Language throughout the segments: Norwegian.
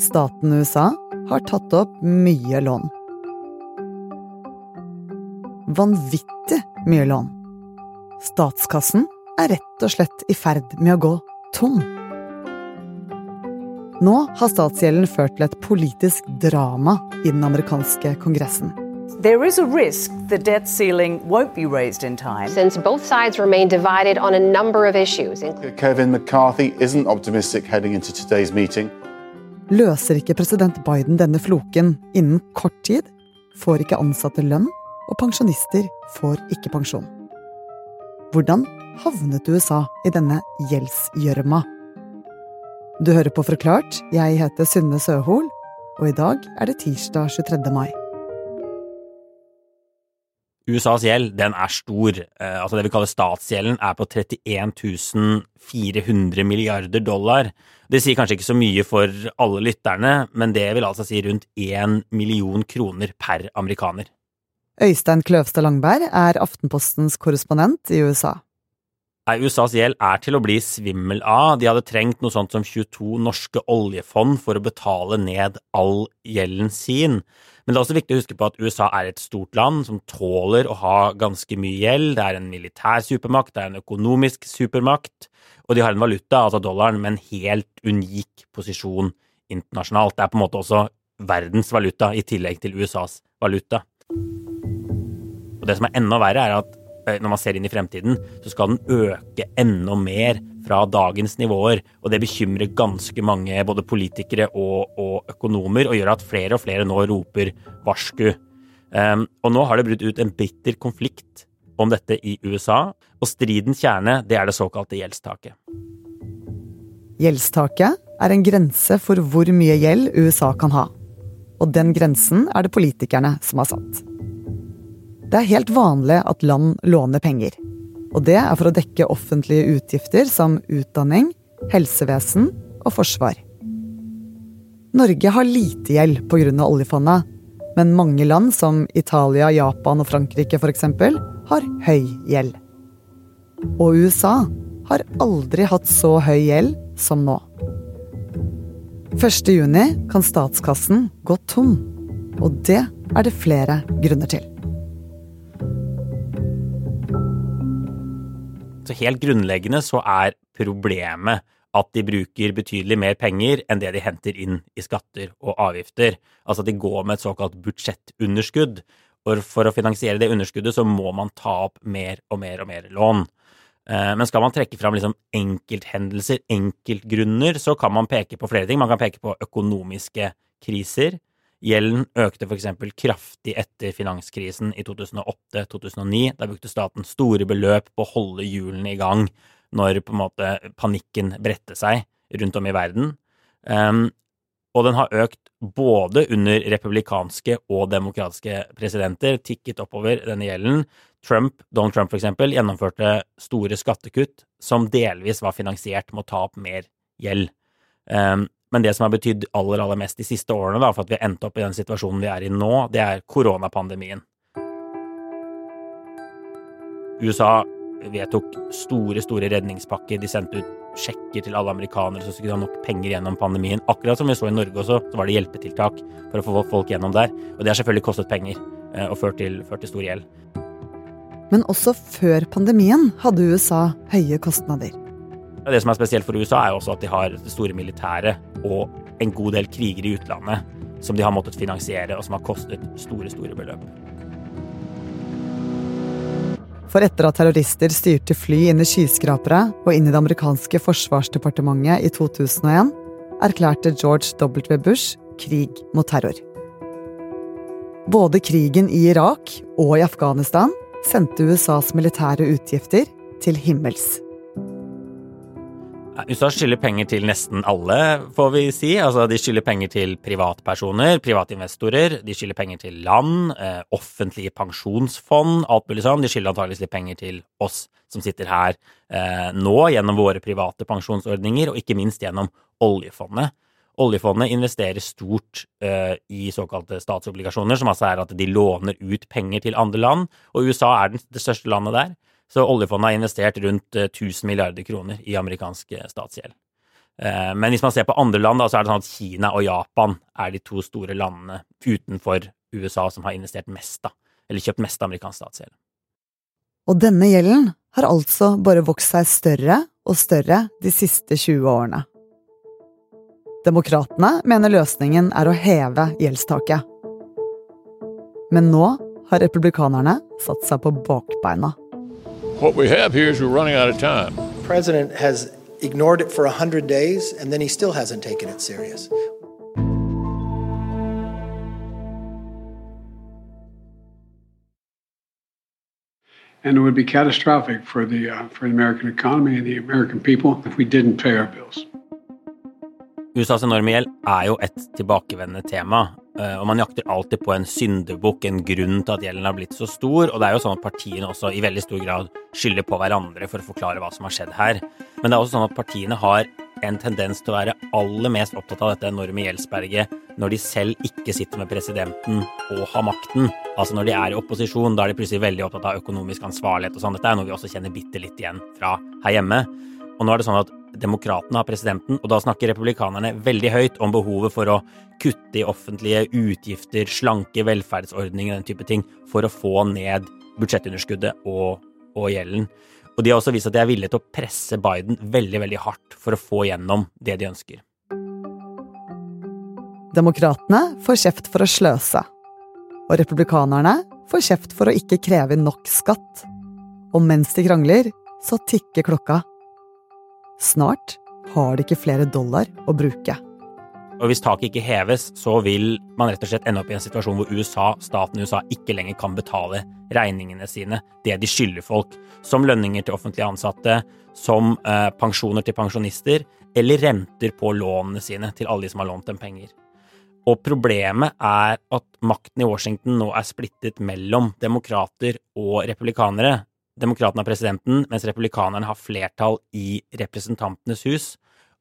Staten USA har tatt opp mye lån. Vanvittig mye lån. Statskassen er rett og slett i ferd med å gå tom. Nå har statsgjelden ført til et politisk drama i den amerikanske kongressen. There is a risk the debt ceiling won't be raised in time. Since both sides remain divided on a number of issues. Kevin McCarthy isn't optimistic heading into today's meeting. Løser ikke president Biden denne floken innen kort tid, får ikke ansatte lønn, og pensjonister får ikke pensjon. Hvordan havnet USA i denne gjeldsgjørma? Du hører på Forklart, jeg heter Synne Søhol, og i dag er det tirsdag 23. mai. USAs gjeld den er stor. Eh, altså Det vi kaller statsgjelden er på 31 400 milliarder dollar. Det sier kanskje ikke så mye for alle lytterne, men det vil altså si rundt 1 million kroner per amerikaner. Øystein Kløvstad Langberg er Aftenpostens korrespondent i USA. USAs gjeld er til å bli svimmel av. De hadde trengt noe sånt som 22 norske oljefond for å betale ned all gjelden sin. Men det er også viktig å huske på at USA er et stort land som tåler å ha ganske mye gjeld. Det er en militær supermakt, det er en økonomisk supermakt, og de har en valuta, altså dollaren, med en helt unik posisjon internasjonalt. Det er på en måte også verdens valuta i tillegg til USAs valuta. Og det som er enda verre, er at Eh, når man ser inn i fremtiden, så skal den øke enda mer fra dagens nivåer. Og det bekymrer ganske mange både politikere og, og økonomer, og gjør at flere og flere nå roper varsku. Um, og nå har det brutt ut en bitter konflikt om dette i USA, og stridens kjerne det er det såkalte gjeldstaket. Gjeldstaket er en grense for hvor mye gjeld USA kan ha. Og den grensen er det politikerne som har satt. Det er helt vanlig at land låner penger. Og det er for å dekke offentlige utgifter som utdanning, helsevesen og forsvar. Norge har lite gjeld pga. oljefondet, men mange land som Italia, Japan og Frankrike f.eks. har høy gjeld. Og USA har aldri hatt så høy gjeld som nå. 1.6 kan statskassen gå tom, og det er det flere grunner til. Så helt grunnleggende så er problemet at de bruker betydelig mer penger enn det de henter inn i skatter og avgifter. Altså de går med et såkalt budsjettunderskudd. Og for å finansiere det underskuddet så må man ta opp mer og mer og mer lån. Eh, men skal man trekke fram liksom enkelthendelser, enkeltgrunner, så kan man peke på flere ting. Man kan peke på økonomiske kriser. Gjelden økte f.eks. kraftig etter finanskrisen i 2008-2009. Da brukte staten store beløp på å holde hjulene i gang når på en måte panikken bredte seg rundt om i verden. Um, og den har økt både under republikanske og demokratiske presidenter, tikket oppover denne gjelden. Trump, Donald Trump eksempel, gjennomførte store skattekutt som delvis var finansiert med å ta opp mer gjeld. Um, men det som har betydd aller, aller mest de siste årene, da, for at vi har endt opp i den situasjonen vi er i nå, det er koronapandemien. USA vedtok store, store redningspakker. De sendte ut sjekker til alle amerikanere som skulle ha nok penger gjennom pandemien. Akkurat som vi så i Norge også, så var det hjelpetiltak for å få folk gjennom der. Og det har selvfølgelig kostet penger eh, og ført til, ført til stor gjeld. Men også før pandemien hadde USA høye kostnader. Det som er spesielt for USA, er også at de har store militæret og en god del kriger i utlandet som de har måttet finansiere, og som har kostet store, store beløp. For etter at terrorister styrte fly inn i skyskrapere og inn i det amerikanske forsvarsdepartementet i 2001, erklærte George W. Bush krig mot terror. Både krigen i Irak og i Afghanistan sendte USAs militære utgifter til himmels. USA skylder penger til nesten alle, får vi si. Altså, de skylder penger til privatpersoner, privatinvestorer. De skylder penger til land, eh, offentlige pensjonsfond, alt mulig sånn. De skylder antakeligvis penger til oss som sitter her eh, nå, gjennom våre private pensjonsordninger, og ikke minst gjennom oljefondet. Oljefondet investerer stort uh, i såkalte statsobligasjoner, som altså er at de låner ut penger til andre land, og USA er det største landet der. Så oljefondet har investert rundt 1000 eh, milliarder kroner i amerikansk eh, statsgjeld. Eh, men hvis man ser på andre land, så er det sånn at Kina og Japan er de to store landene utenfor USA som har investert mest, da. Eller kjøpt mest amerikansk statsgjeld. Og denne gjelden har altså bare vokst seg større og større de siste 20 årene. Demokratene mener løsningen er å heve gjeldstaket. Men nå har republikanerne satt seg på bakbeina. What we have here is we're running out of time. The president has ignored it for 100 days, and then he still hasn't taken it serious. And it would be catastrophic for the, uh, for the American economy and the American people if we didn't pay our bills. USAs enorme gjeld er jo et tilbakevendende tema, og man jakter alltid på en syndebukk, en grunn til at gjelden har blitt så stor, og det er jo sånn at partiene også i veldig stor grad skylder på hverandre for å forklare hva som har skjedd her. Men det er også sånn at partiene har en tendens til å være aller mest opptatt av dette enorme gjeldsberget når de selv ikke sitter med presidenten og har makten. Altså når de er i opposisjon, da er de plutselig veldig opptatt av økonomisk ansvarlighet og sånn. Dette er noe vi også kjenner bitte litt igjen fra her hjemme. Og nå er det sånn at demokratene har presidenten, og da snakker republikanerne veldig høyt om behovet for å kutte i offentlige utgifter, slanke velferdsordninger, den type ting, for å få ned budsjettunderskuddet og, og gjelden. Og de har også vist at de er villige til å presse Biden veldig, veldig hardt for å få gjennom det de ønsker. Demokratene får kjeft for å sløse. Og republikanerne får kjeft for å ikke kreve nok skatt. Og mens de krangler, så tikker klokka. Snart har de ikke flere dollar å bruke. Og hvis taket ikke heves, så vil man rett og slett ende opp i en situasjon hvor USA, staten USA ikke lenger kan betale regningene sine, det de skylder folk, som lønninger til offentlige ansatte, som eh, pensjoner til pensjonister, eller renter på lånene sine til alle de som har lånt dem penger. Og problemet er at makten i Washington nå er splittet mellom demokrater og republikanere. Demokratene har presidenten, mens republikanerne har flertall i Representantenes hus.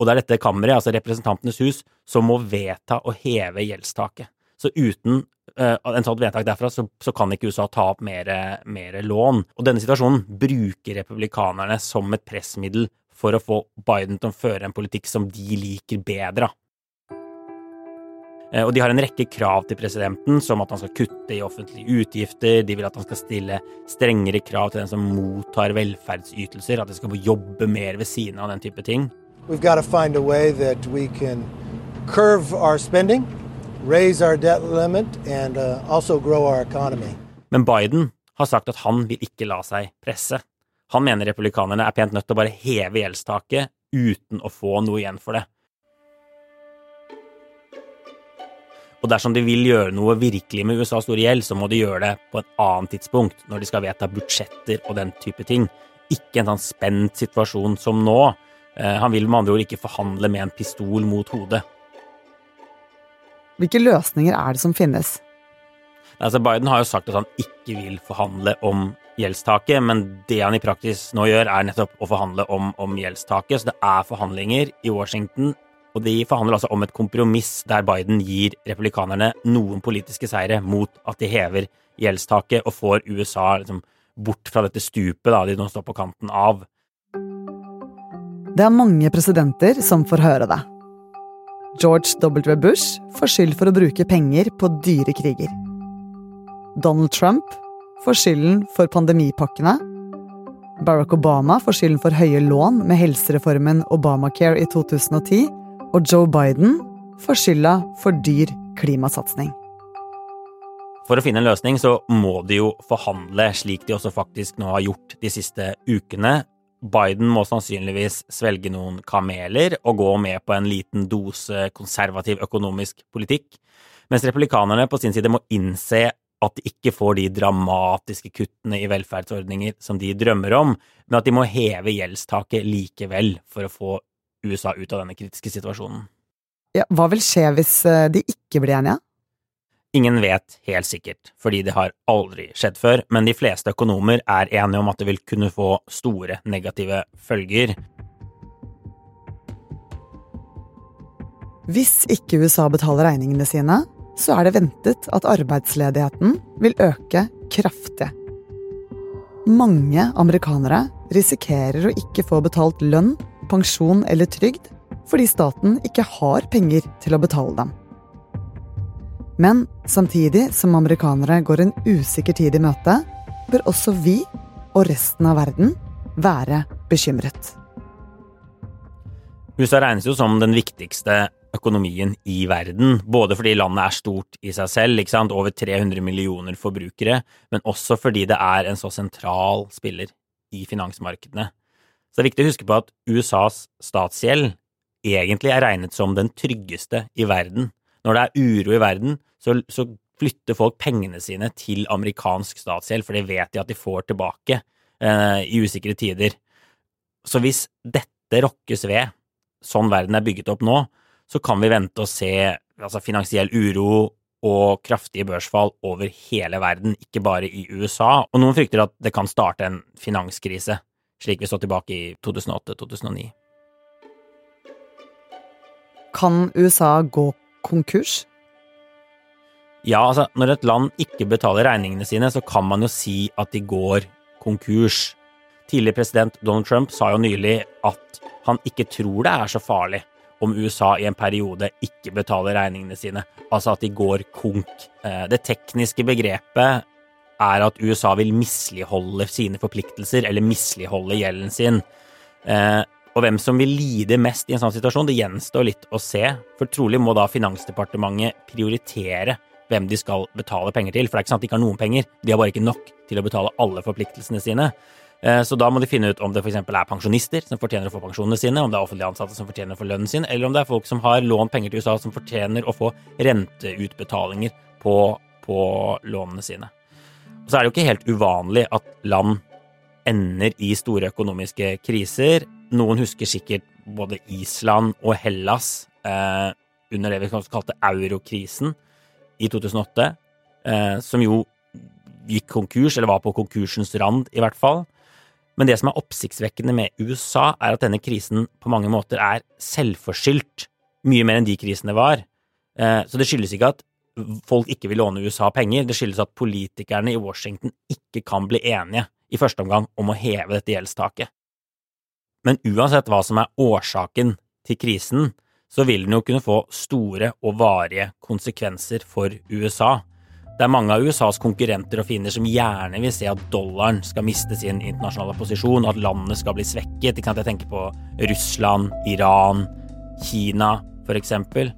Og det er dette kammeret, altså Representantenes hus, som må vedta å heve gjeldstaket. Så uten uh, en sånt vedtak derfra, så, så, kan ikke USA ta opp mer, mer lån. Og denne situasjonen bruker republikanerne som et pressmiddel for å få Biden til å føre en politikk som de liker bedre. Eh, og de har en rekke krav til presidenten, som at han skal kutte i offentlige utgifter, de vil at han skal stille strengere krav til den som mottar velferdsytelser, at de skal få jobbe mer ved siden av den type ting. We've got to find a way that we can curve our spending, raise our debt limit, and uh, also grow our economy. Men Biden har sagt at han vil ikke la seg presse. Han mener republikanerne er pent nødt til å bare heve gjeldstaket uten å få noe igjen for det. Og dersom de vil gjøre noe virkelig med USAs store gjeld, så må de gjøre det på et annet tidspunkt, når de skal vedta budsjetter og den type ting. Ikke en sånn spent situasjon som nå. Eh, han vil med andre ord ikke forhandle med en pistol mot hodet. Hvilke løsninger er det som finnes? Altså Biden har jo sagt at han ikke vil forhandle om gjeldstaket, men det han i praksis nå gjør, er nettopp å forhandle om, om gjeldstaket. Så det er forhandlinger i Washington og de forhandler altså om et kompromiss der Biden gir republikanerne noen politiske seire mot at de hever gjeldstaket og får USA liksom bort fra dette stupet da de nå står på kanten av. Det er mange presidenter som får høre det. George W. Bush får skyld for å bruke penger på dyre kriger. Donald Trump får skylden for pandemipakkene. Barack Obama får skylden for høye lån med helsereformen Obamacare i 2010 og Joe Biden får skylda for dyr klimasatsing. For å finne en løsning så må de jo forhandle, slik de også faktisk nå har gjort de siste ukene. Biden må sannsynligvis svelge noen kameler og gå med på en liten dose konservativ økonomisk politikk, mens republikanerne på sin side må innse at de ikke får de dramatiske kuttene i velferdsordninger som de drømmer om, men at de må heve gjeldstaket likevel for å få USA ut av denne kritiske situasjonen. Ja, hva vil skje hvis eh, de ikke blir enige? Ingen vet helt sikkert, fordi det har aldri skjedd før, men de fleste økonomer er enige om at det vil kunne få store negative følger. Hvis ikke USA betaler regningene sine, så er det ventet at arbeidsledigheten vil øke kraftig. Mange amerikanere risikerer å ikke få betalt lønn pensjon eller trygd fordi staten ikke har penger til å betale dem. Men samtidig som amerikanere går en usikker tid i møte, bør også vi og resten av verden være bekymret. USA regnes jo som den viktigste økonomien i verden, både fordi landet er stort i seg selv, over 300 millioner forbrukere, men også fordi det er en så sentral spiller i finansmarkedene. Så det er viktig å huske på at USAs statsgjeld egentlig er regnet som den tryggeste i verden. Når det er uro i verden, så, så flytter folk pengene sine til amerikansk statsgjeld, for det vet de at de får tilbake eh, i usikre tider. Så hvis dette rokkes ved, sånn verden er bygget opp nå, så kan vi vente å se altså, finansiell uro og kraftige børsfall over hele verden, ikke bare i USA. Og noen frykter at det kan starte en finanskrise, slik vi så tilbake i 2008-2009. Kan USA gå konkurs? Ja, altså, når et land ikke betaler regningene sine, så kan man jo si at de går konkurs. Tidligere president Donald Trump sa jo nylig at han ikke tror det er så farlig om USA i en periode ikke betaler regningene sine, altså at de går konk. Eh, det tekniske begrepet er at USA vil misligholde sine forpliktelser, eller misligholde gjelden sin. Eh, og hvem som vil lide mest i en sånn situasjon, det gjenstår litt å se, for trolig må da Finansdepartementet prioritere hvem de skal betale penger til, for det er ikke sant at de ikke har noen penger, de har bare ikke nok til å betale alle forpliktelsene sine. Eh, så da må de finne ut om det f.eks. er pensjonister som fortjener å få pensjonene sine, om det er offentlig ansatte som fortjener å få lønnen sin, eller om det er folk som har lånt penger til USA som fortjener å få renteutbetalinger på, på lånene sine. Så er det jo ikke helt uvanlig at land ender i store økonomiske kriser. Noen husker sikkert både Island og Hellas eh, under det vi kalte eurokrisen i 2008, eh, som jo gikk konkurs, eller var på konkursens rand, i hvert fall. Men det som er oppsiktsvekkende med USA, er at denne krisen på mange måter er selvforskyldt, mye mer enn de krisene var. Eh, så det skyldes ikke at folk ikke vil låne USA penger, det skyldes at politikerne i Washington ikke kan bli enige i første omgang om å heve dette gjeldstaket. Men uansett hva som er årsaken til krisen, så vil den jo kunne få store og varige konsekvenser for USA. Det er mange av USAs konkurrenter og fiender som gjerne vil se at dollaren skal miste sin internasjonale posisjon, at landet skal bli svekket. Jeg tenker på Russland, Iran, Kina, for eksempel.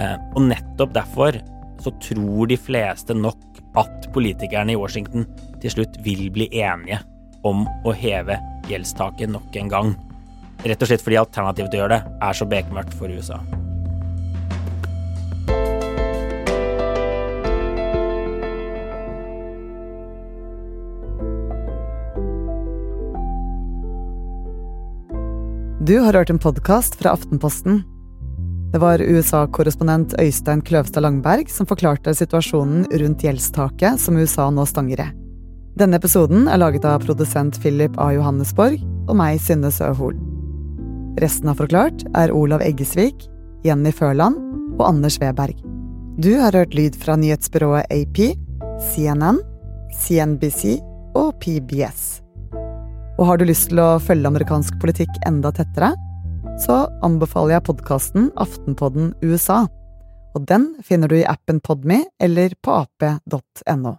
Eh, og nettopp derfor så tror de fleste nok at politikerne i Washington til slutt vil bli enige om å heve gjeldstaket nok en gang. Rett og slett fordi alternativet til å gjøre det er så bekmørkt for USA. Du har hørt en podkast fra Aftenposten. Det var USA-korrespondent Øystein Kløvstad Langberg som forklarte situasjonen rundt gjeldstaket som USA nå stanger i. Denne episoden er laget av produsent Philip A. Johannesborg og meg, Synne Søhol. Resten av Forklart er Olav Eggesvik, Jenny Førland og Anders Weberg. Du har hørt lyd fra nyhetsbyrået AP, CNN, CNBC og PBS. Og har du lyst til å følge amerikansk politikk enda tettere, så anbefaler jeg podkasten Aftenpodden USA. Og den finner du i appen Podme eller på ap.no.